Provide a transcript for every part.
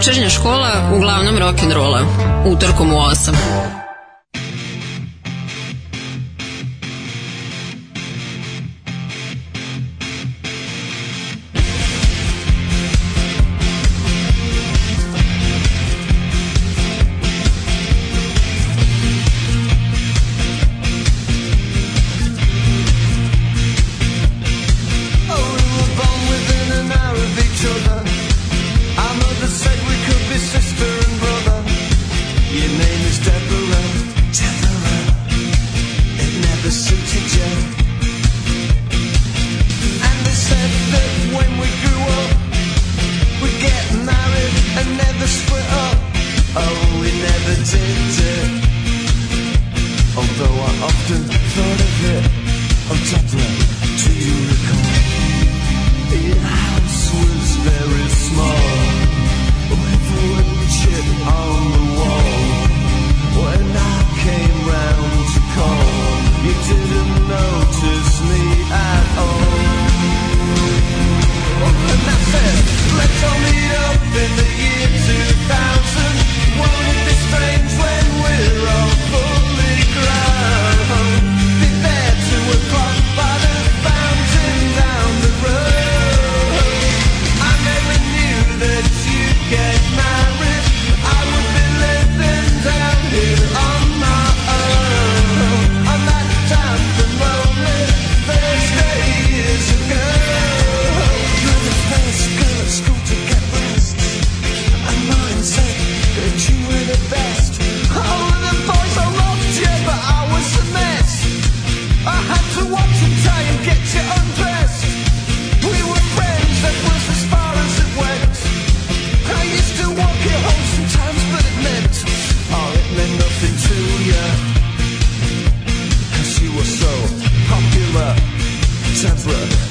Večernja škola uglavnom rock'n'rolla. Utorkom u 8. Barbara.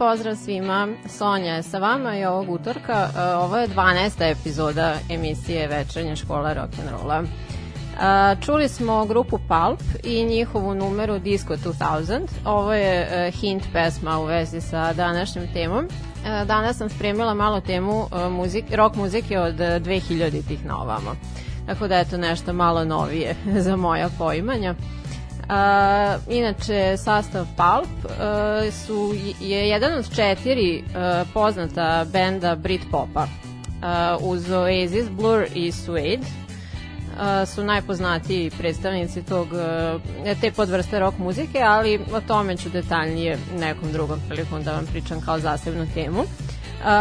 Pozdrav svima. Sonja je sa vama i ovog utorka. E, ovo je 12. epizoda emisije Večernja škola rock'n'rolla. čuli smo grupu Pulp i njihovu numeru Disco 2000. Ovo je uh, hint pesma u vezi sa današnjom temom. Danas sam spremila malo temu muzik, rock muzike od 2000-ih na ovamo. Tako da je to nešto malo novije za moja poimanja. Uh, inače, sastav Pulp uh, su, je jedan od četiri uh, poznata benda Britpopa uh, uz Oasis, Blur i Suede su najpoznatiji predstavnici tog, te podvrste rock muzike, ali o tome ću detaljnije nekom drugom prilikom da vam pričam kao zasebnu temu.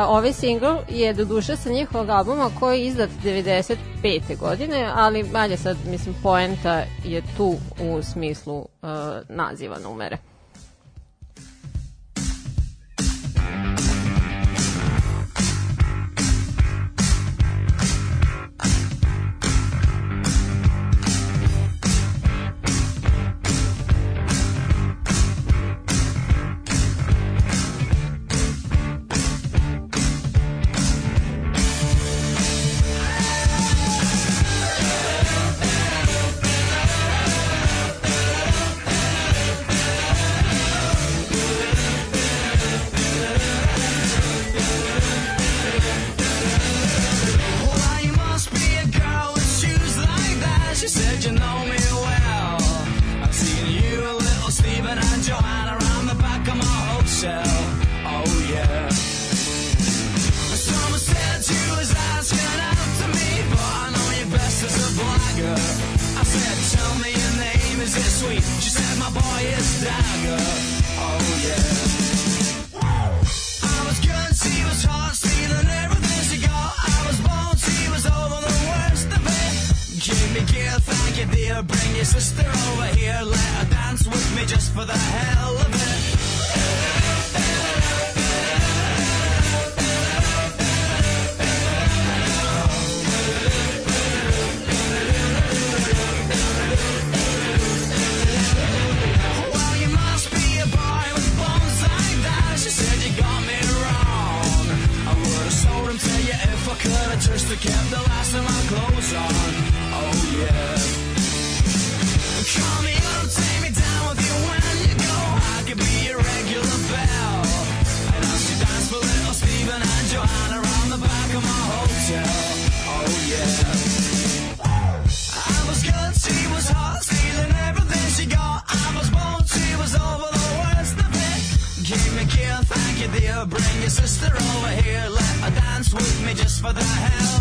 Ovaj single je do duše sa njihovog albuma koji je izdat 95. godine, ali dalje sad, mislim, poenta je tu u smislu uh, naziva numere. She said my boy is dagger. Oh yeah. I was good, she was hot, stealing everything she got. I was born, she was over the worst of it. Give me gear, thank you dear. Bring your sister over here, let her dance with me just for the hell of it. could have just kept the last of my clothes on. Oh yeah. Call me up, take me down with you when you go. I could be your regular bell. And I should dance for little Stephen and Joanna around the back of my hotel. Oh yeah. I was good, she was hot, stealing everything she got. I was bold, she was over the worst of it. Give me a kill, thank you dear, bring your sister over here with me just for the hell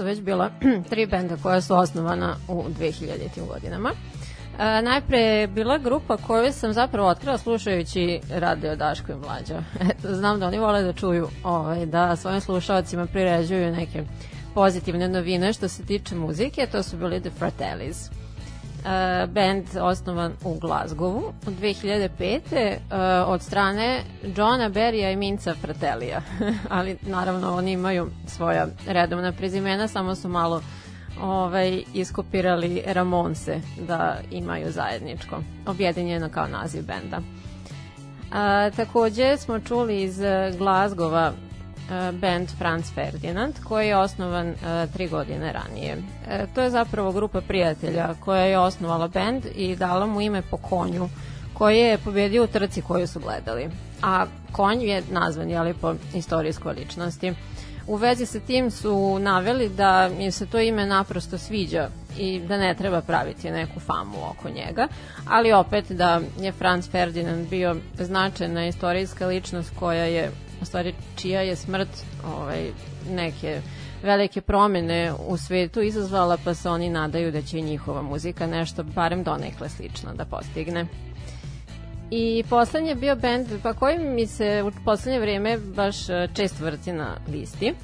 su već bila tri benda koja su osnovana u 2000. godinama. E, najpre je bila grupa koju sam zapravo otkrila slušajući radio Daško i Mlađa. Eto, znam da oni vole da čuju ovaj, da svojim slušalcima priređuju neke pozitivne novine što se tiče muzike, to su bili The Fratellis band osnovan u Glazgovu od 2005. Uh, od strane Johna Berrya i Minca Fratelija. Ali naravno oni imaju svoja redovna prezimena, samo su malo ovaj, iskopirali Ramonse da imaju zajedničko, objedinjeno kao naziv benda. A, takođe smo čuli iz Glazgova E, band Franz Ferdinand koji je osnovan uh, tri godine ranije. E, to je zapravo grupa prijatelja koja je osnovala band i dala mu ime po konju koji je pobedio u trci koju su gledali. A konj je nazvan jeli, po istorijskoj ličnosti. U vezi sa tim su naveli da im se to ime naprosto sviđa i da ne treba praviti neku famu oko njega, ali opet da je Franz Ferdinand bio značajna istorijska ličnost koja je u stvari čija je smrt ovaj, neke velike promene u svetu izazvala, pa se oni nadaju da će njihova muzika nešto barem donekle slično da postigne. I poslednji je bio band pa koji mi se u poslednje vreme baš e, često vrti na listi. E,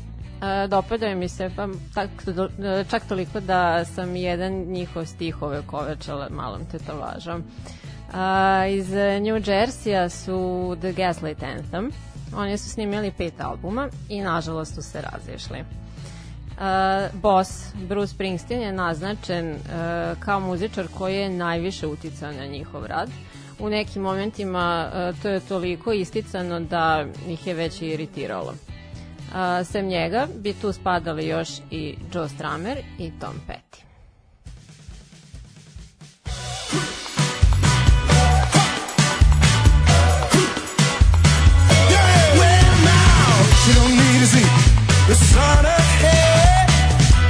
dopadaju mi se pa tak, e, čak toliko da sam jedan njihov stih ove kovečala malom tetovažom. E, iz New Jersey-a su The Gaslight Anthem. Oni su snimili pet albuma i nažalost su se razišli. Uh, boss Bruce Springsteen je naznačen uh, kao muzičar koji je najviše uticao na njihov rad. U nekim momentima uh, to je toliko isticano da ih je već iritiralo. Uh, sem njega bi tu spadali još i Joe Stramer i Tom Petty.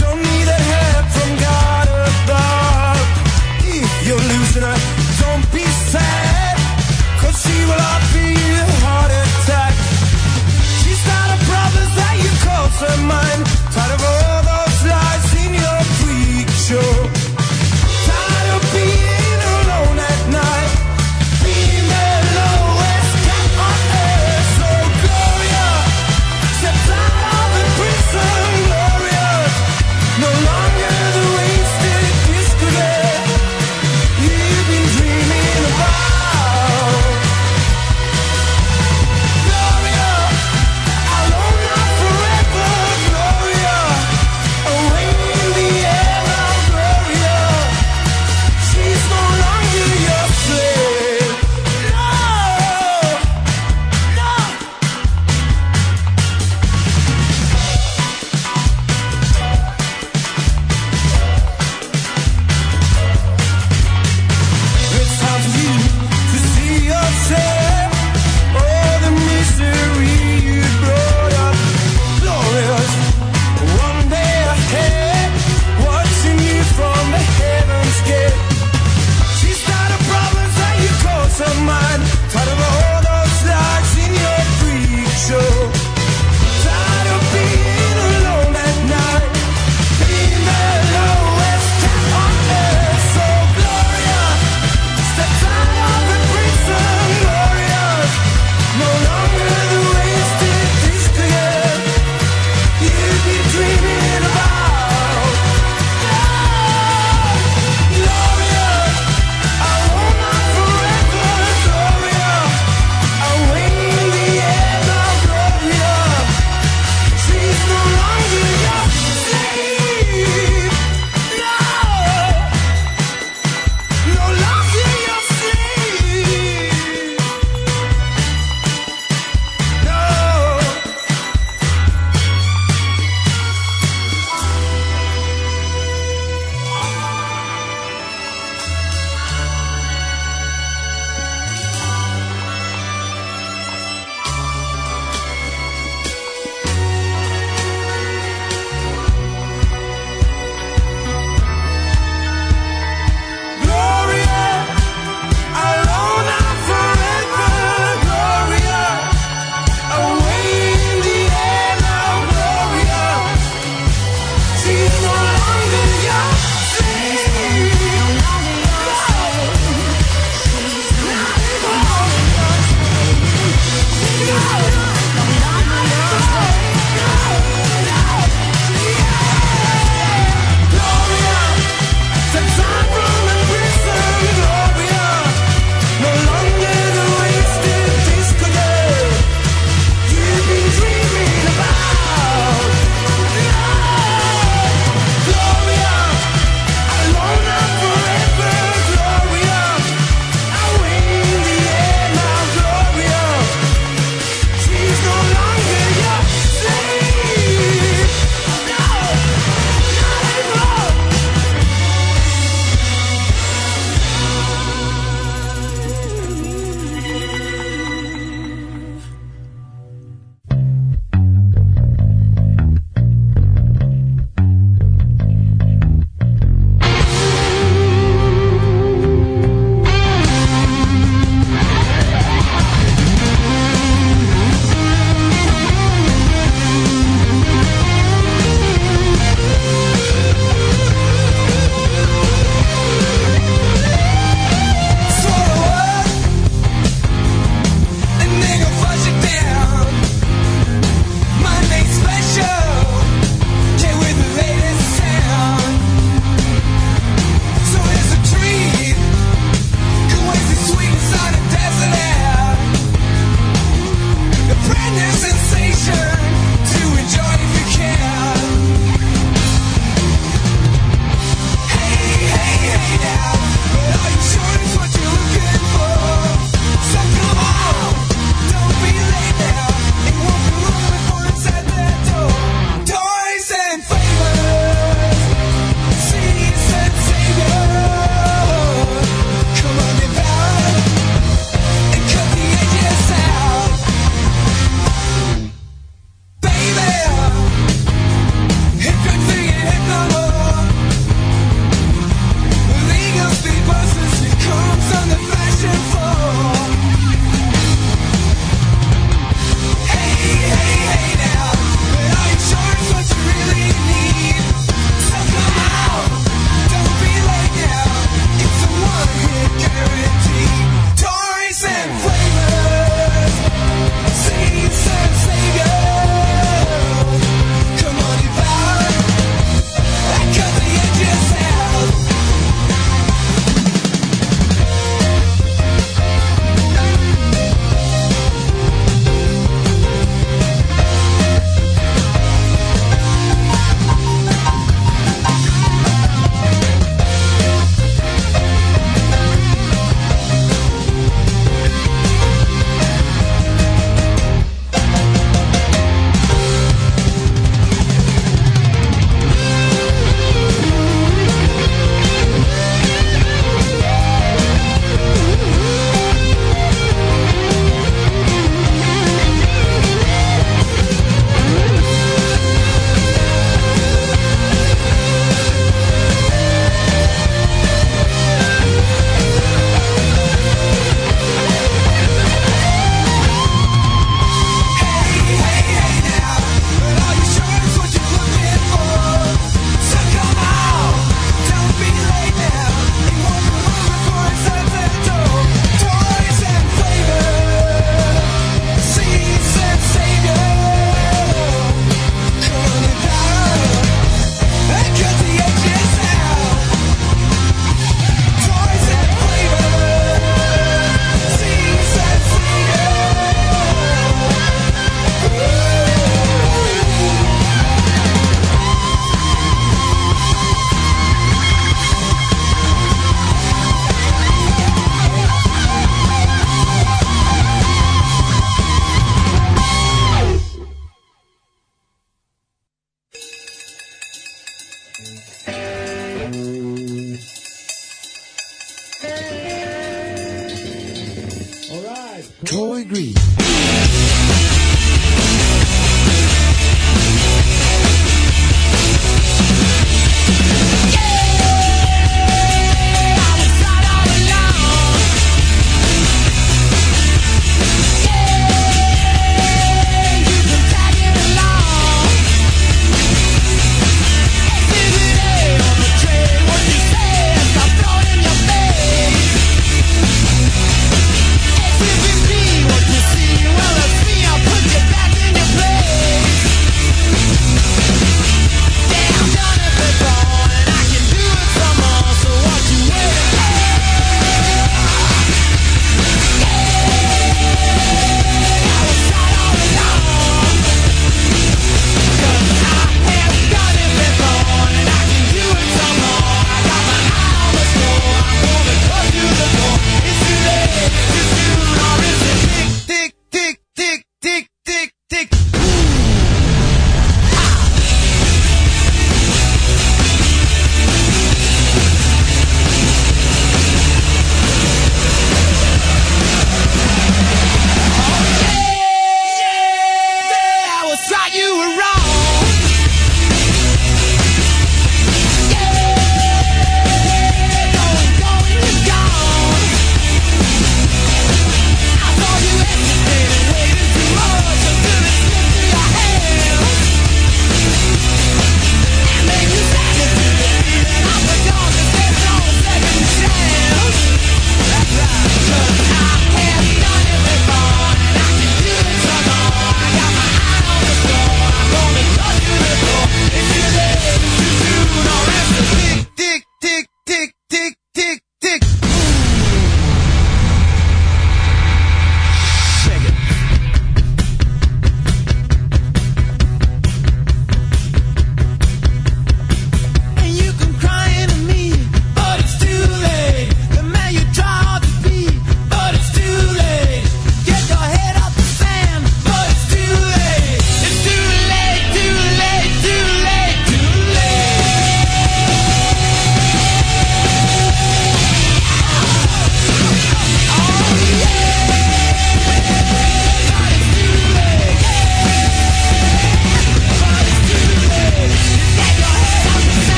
Don't need a help from God of God. If you're losing her, don't be sad. Cause she will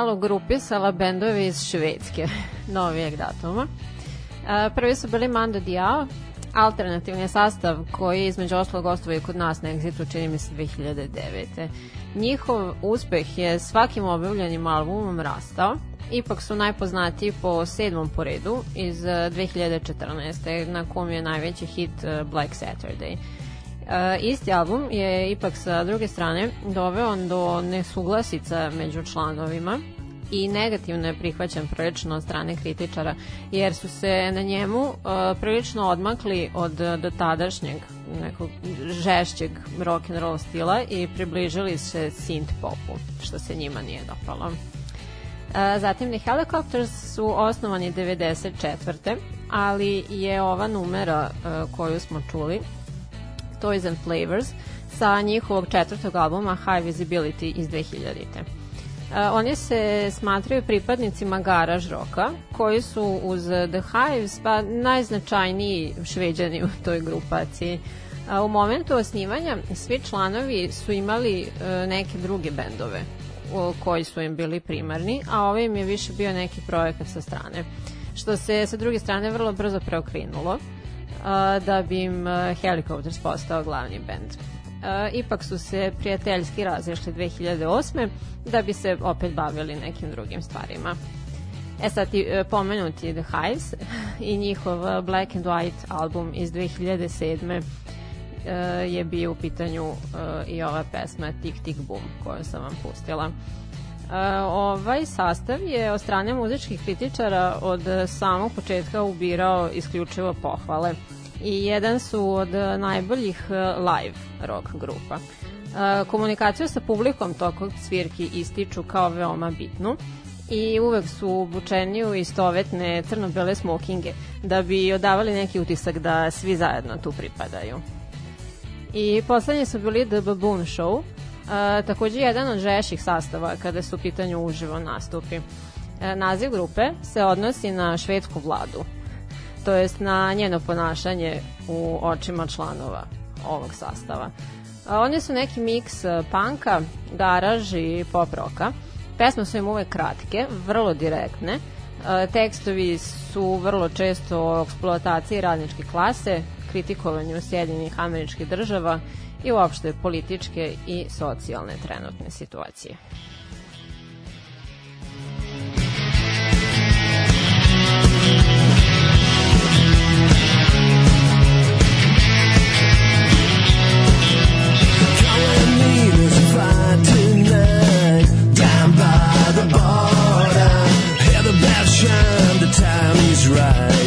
malo grupisala bendove iz Švedske novijeg datuma. E, prvi su bili Mando Diao, alternativni sastav koji između oslo gostovaju kod nas na Exitu, čini mi se 2009. Njihov uspeh je svakim objavljenim albumom rastao, ipak su najpoznatiji po sedmom poredu iz 2014. na kom je najveći hit e, Black Saturday. E, isti album je ipak sa druge strane doveo do nesuglasica među članovima i negativno je prihvaćen prilično od strane kritičara jer su se na njemu uh, prilično odmakli od dotadašnjeg nekog žešćeg rock and roll stila i približili se synth popu što se njima nije dopalo. Uh, zatim The Helicopters su osnovani 94. ali je ova numera uh, koju smo čuli Toys and Flavors sa njihovog četvrtog albuma High Visibility iz 2000. Uh, oni se smatraju pripadnicima garaž roka, koji su uz The Hives pa najznačajniji šveđani u toj grupaciji. Uh, u momentu osnivanja svi članovi su imali uh, neke druge bendove koji su im bili primarni, a ovaj im je više bio neki projekat sa strane. Što se sa druge strane vrlo brzo preokrinulo da bi im Helicopters postao glavni bend. Ipak su se prijateljski razišli 2008. da bi se opet bavili nekim drugim stvarima. E sad ti e, pomenuti The Hives i njihov Black and White album iz 2007 e, je bio u pitanju e, i ova pesma Tik Tik Boom koju sam vam pustila. Ovaj sastav je od strane muzičkih kritičara od samog početka ubirao isključivo pohvale i jedan su od najboljih live rock grupa. Komunikaciju sa publikom tokog svirki ističu kao veoma bitnu i uvek su obučeni u istovetne crno-bele smokinge da bi odavali neki utisak da svi zajedno tu pripadaju. I poslednji su bili The Baboon Show, a, takođe jedan od žeših sastava kada su u pitanju uživo nastupi. A, naziv grupe se odnosi na švedsku vladu, to jest na njeno ponašanje u očima članova ovog sastava. A, oni su neki miks panka, garaž i pop roka. Pesme su im uvek kratke, vrlo direktne. A, tekstovi su vrlo često o eksploataciji radničke klase, kritikovanju Sjedinjenih američkih država i uopšte političke i socijalne trenutne situacije. right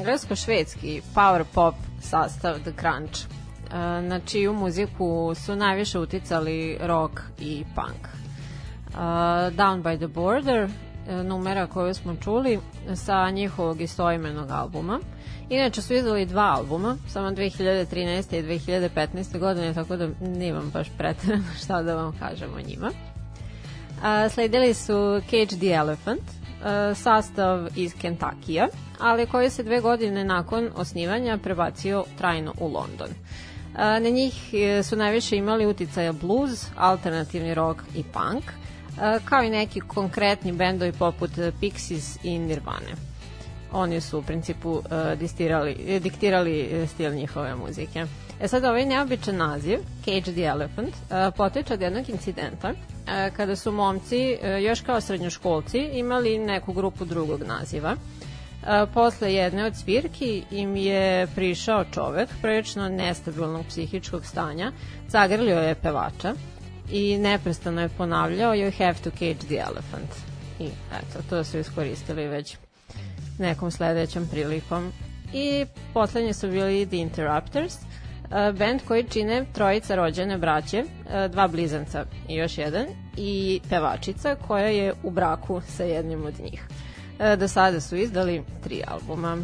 englesko-švedski power pop sastav The Crunch, e, na čiju muziku su najviše uticali rock i punk. Uh, Down by the Border, e, numera koju smo čuli sa njihovog istoimenog albuma. Inače su izdali dva albuma, samo 2013. i 2015. godine, tako da nemam baš pretredno šta da vam kažem o njima. A, sledili su Cage the Elephant, sastav iz Kentakija, ali koji se dve godine nakon osnivanja prebacio trajno u London. A, na njih e, su najviše imali uticaja blues, alternativni rock i punk, kao i neki konkretni bendovi poput Pixies i Nirvane oni su u principu distirali, diktirali e, stil njihove muzike. E sad ovaj neobičan naziv, Cage the Elephant, potiče od jednog incidenta kada su momci uh, još kao srednjoškolci imali neku grupu drugog naziva. Uh, posle jedne od svirki im je prišao čovek prilično nestabilnog psihičkog stanja, zagrlio je pevača i neprestano je ponavljao you have to cage the elephant. I eto, to su iskoristili već nekom sledećom prilikom. I poslednje su bili The Interrupters, uh, band koji čine trojica rođene braće, uh, dva blizanca i još jedan, i pevačica koja je u braku sa jednim od njih. Uh, do sada su izdali tri albuma.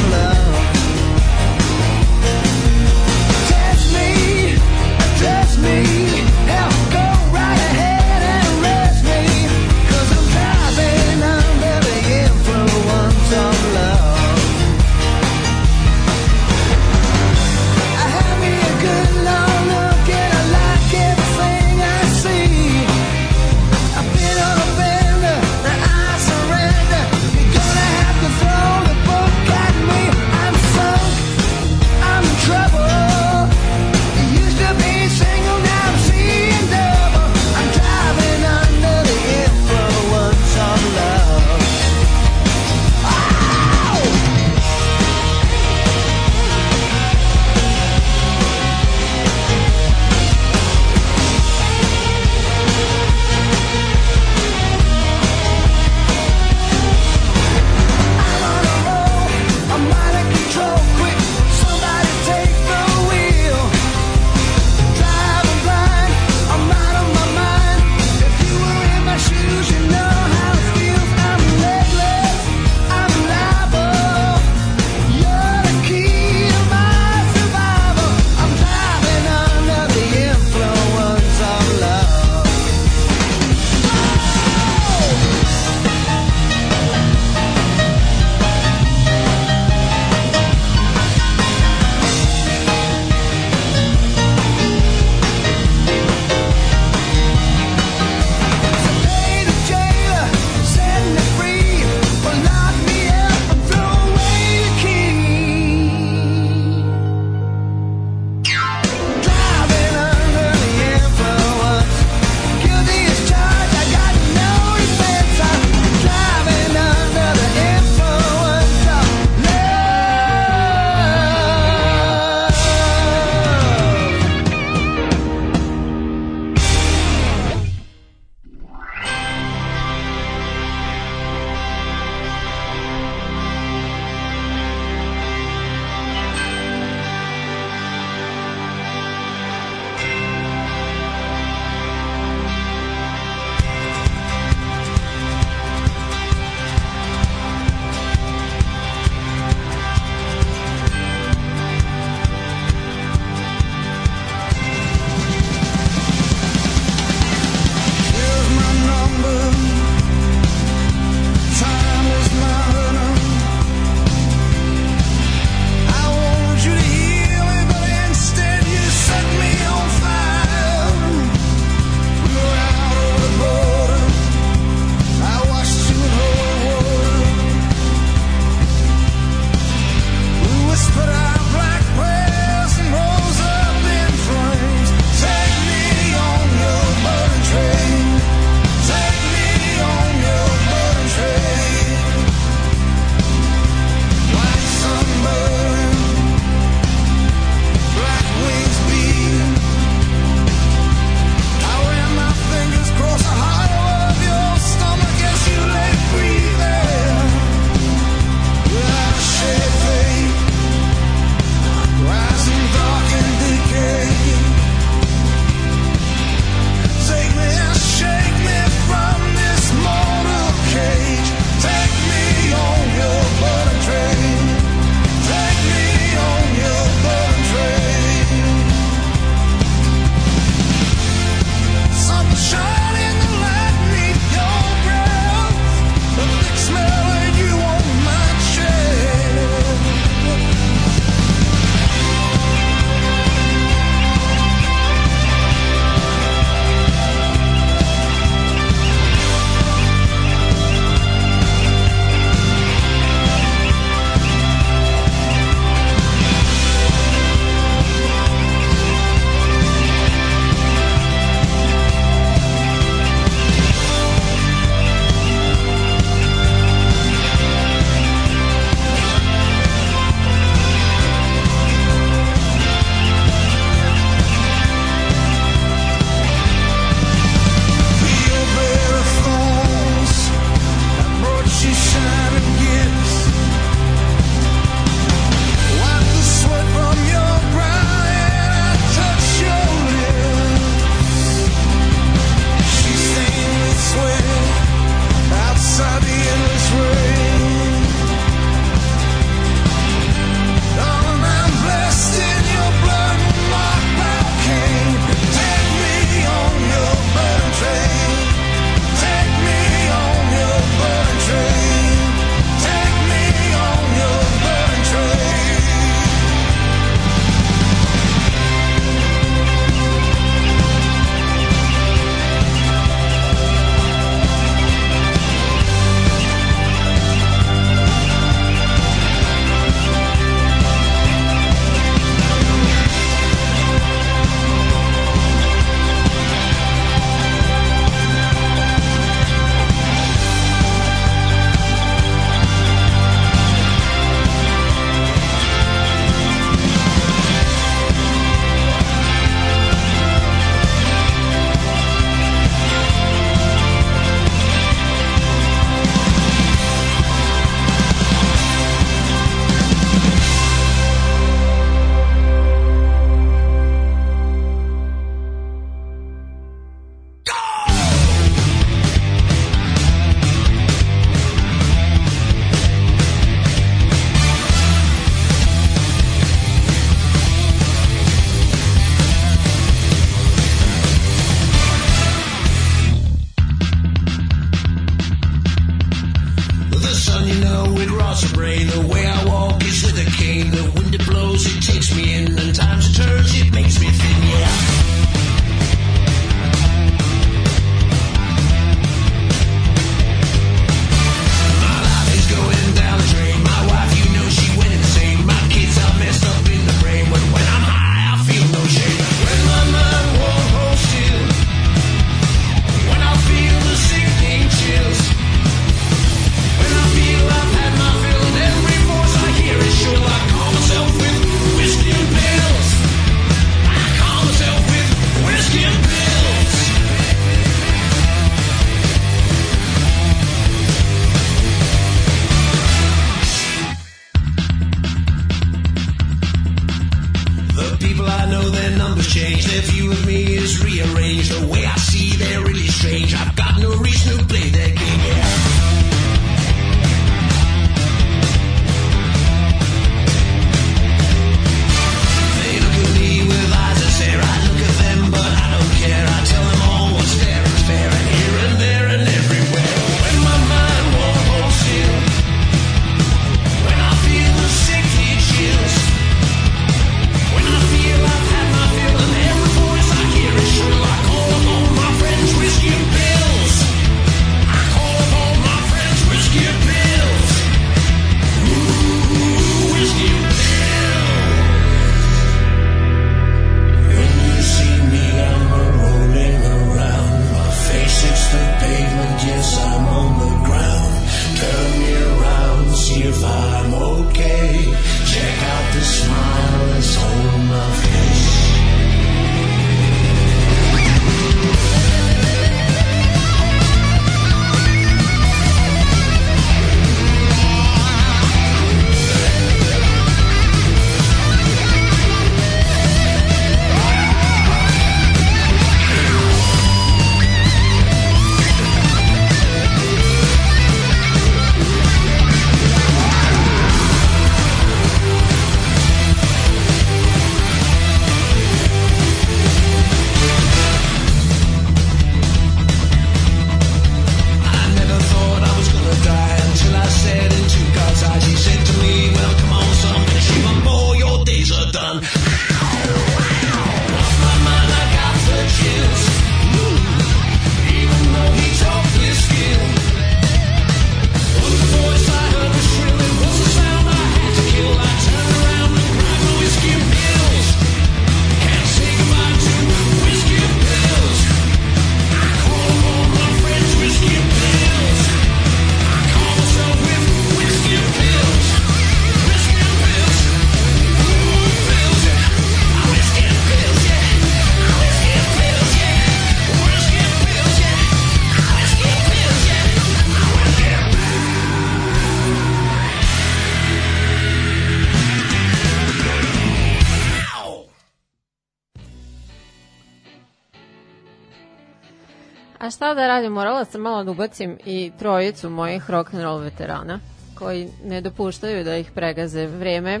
Da radim, morala sam malo da ubacim i trojicu mojih rock'n'roll veterana koji ne dopuštaju da ih pregaze vreme,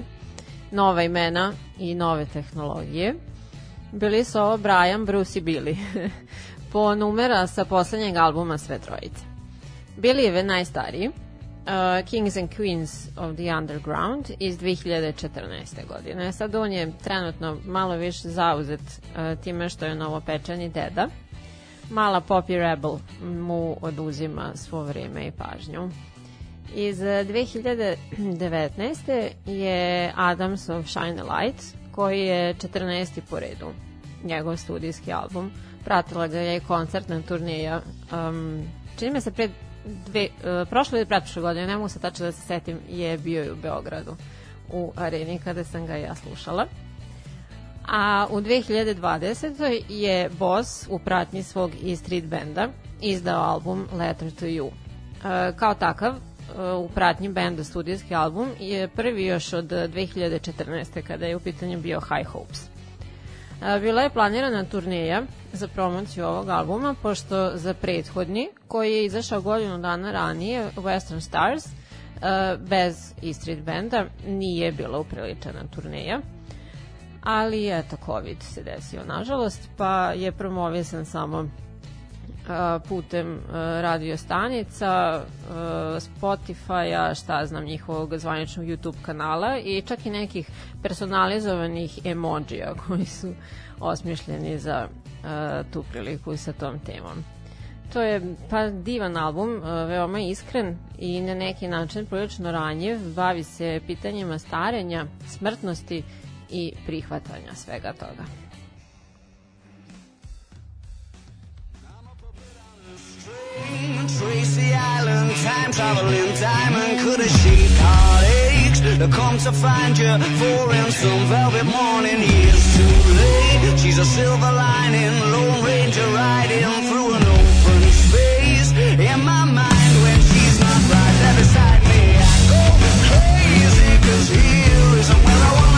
nova imena i nove tehnologije. Bili su ovo Brian, Bruce i Billy. po numera sa poslednjeg albuma sve trojice. Billy je najstariji, uh, Kings and Queens of the Underground iz 2014. godine. Sad on je trenutno malo više zauzet uh, time što je novopečeni deda. Mala Poppy Rebel mu oduzima svo vreme i pažnju. Iz eh, 2019. je Adamsov Shine a Light, koji je 14. po redu, njegov studijski album. Pratila ga je i koncertna turnija. Um, čini me se pre dve, uh, prošle ili pretprošle godine, ne mogu se tačno da se setim, je bio i u Beogradu u areni kada sam ga ja slušala. A u 2020. je Boss u pratnji svog E Street benda izdao album Letter to You. E, kao takav, e, u pratnji benda studijski album je prvi još od 2014. kada je u pitanju bio High Hopes. E, Bila je planirana turneja za promociju ovog albuma, pošto za prethodni, koji je izašao godinu dana ranije, Western Stars, e, bez E Street benda, nije bila upriličena turneja ali eto, COVID se desio, nažalost, pa je promovisan samo putem radio stanica, Spotify-a, šta znam, njihovog zvaničnog YouTube kanala i čak i nekih personalizovanih emojija koji su osmišljeni za tu priliku sa tom temom. To je pa divan album, veoma iskren i na neki način prilično ranjiv, bavi se pitanjima starenja, smrtnosti i prihvatanja svega toga. Tracy Island, time traveling diamond could have shaped heartaches come to find you for in some velvet morning years too late. She's a silver lining, Lone Ranger riding through an open space. In my mind, when she's not right there beside me, I go crazy, cause here isn't where I wanna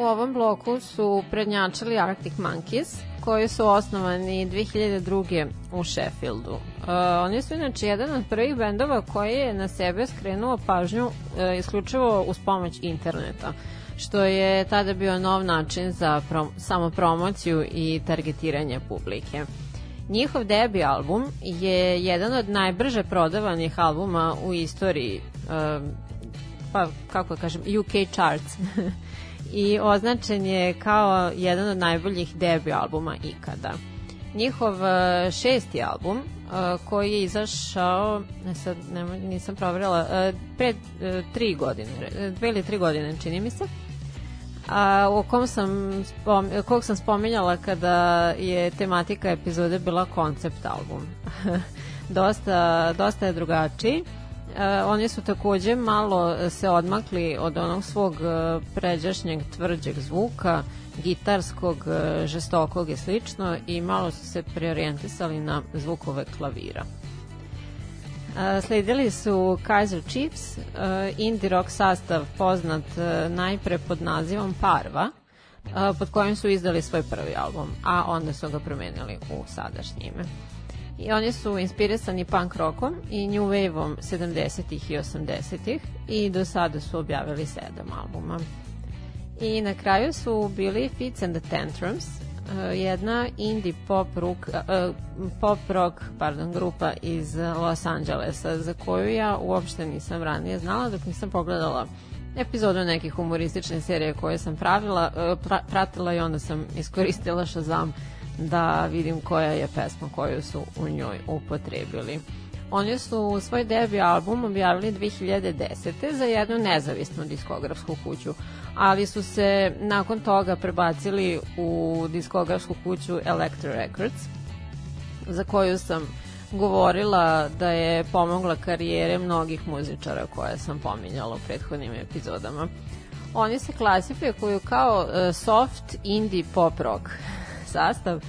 U ovom bloku su prednjačili Arctic Monkeys, koji su osnovani 2002. u Sheffieldu. Uh, oni su inače jedan od prvih bendova koji je na sebe skrenuo pažnju uh, isključivo uz pomoć interneta što je tada bio nov način za prom samopromociju i targetiranje publike. Njihov debi album je jedan od najbrže prodavanih albuma u istoriji uh, pa kako kažem UK charts i označen je kao jedan od najboljih debi albuma ikada. Njihov uh, šesti album uh, koji je izašao ne sad ne, nisam proverila pre tri godine dve ili tri godine čini mi se a, o kom sam, spom, kog sam spominjala kada je tematika epizode bila koncept album. dosta, dosta je drugačiji. E, oni su takođe malo se odmakli od onog svog e, pređašnjeg tvrđeg zvuka, gitarskog, e, žestokog i slično i malo su se preorijentisali na zvukove klavira. Sledili su Kaiser Chiefs, indie rock sastav poznat najpre pod nazivom Parva, pod kojim su izdali svoj prvi album, a onda su ga promenili u sadašnje ime. I oni su inspirisani punk rockom i new wave-om 70-ih i 80-ih i do sada su objavili sedam albuma. I na kraju su bili Fits and the Tantrums, uh, jedna indie pop rock, uh, pop rock pardon, grupa iz Los Angelesa za koju ja uopšte nisam ranije znala dok nisam pogledala epizodu nekih humoristične serije koje sam pravila, uh, pratila i onda sam iskoristila Shazam da vidim koja je pesma koju su u njoj upotrebili. Oni su svoj debi album objavili 2010. za jednu nezavisnu diskografsku kuću, ali su se nakon toga prebacili u diskografsku kuću Electro Records, za koju sam govorila da je pomogla karijere mnogih muzičara koje sam pominjala u prethodnim epizodama. Oni se klasifikuju kao uh, soft indie pop rock sastav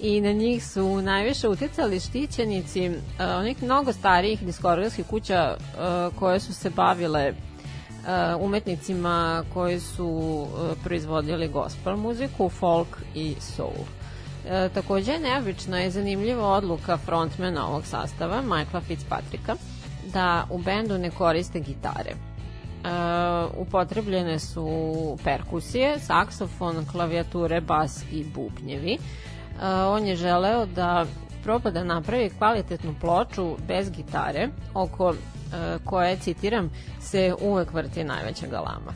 i na njih su najviše uticali štićenici uh, onih mnogo starijih diskografskih kuća uh, koje su se bavile uh, umetnicima koji su uh, proizvodili gospel muziku, folk i soul. E, takođe neobična i zanimljiva odluka frontmana ovog sastava, Michaela Fitzpatricka, da u bendu ne koriste gitare. Uh, upotrebljene su perkusije, saksofon, klavijature, bas i bubnjevi. Uh, on je želeo da proba da napravi kvalitetnu ploču bez gitare, oko uh, koje, citiram, se uvek vrti najveća galama.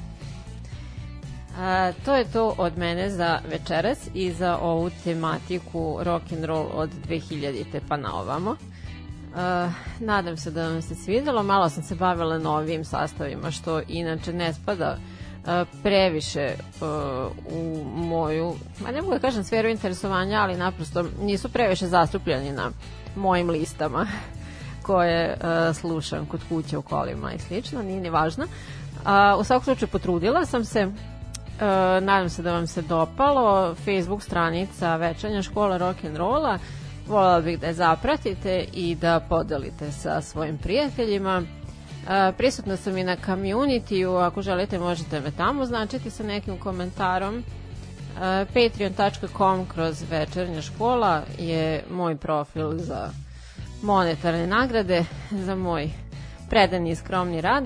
A, to je to od mene za večeras i za ovu tematiku rock and roll od 2000. pa na ovamo. Uh, nadam se da vam se svidelo. Malo sam se bavila novim sastavima, što inače ne spada uh, previše uh, u moju, ma ne mogu da kažem sferu interesovanja, ali naprosto nisu previše zastupljeni na mojim listama koje uh, slušam kod kuće u kolima i slično, nije ni važno. Uh, u svakom slučaju potrudila sam se, Uh, nadam se da vam se dopalo Facebook stranica Večanja škola rock'n'rolla Volala bih da je zapratite i da podelite sa svojim prijateljima. Uh, prisutna sam i na community ako želite možete me tamo značiti sa nekim komentarom. Uh, Patreon.com kroz večernja škola je moj profil za monetarne nagrade, za moj predani i skromni rad.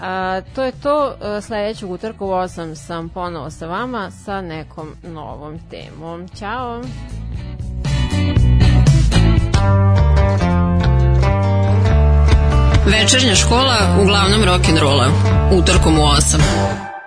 A, to je to, sledećeg utorka u 8 sam ponovo sa vama sa nekom novom temom. Ćao! Večernja škola uglavnom rock'n'rolla. Utorkom u 8.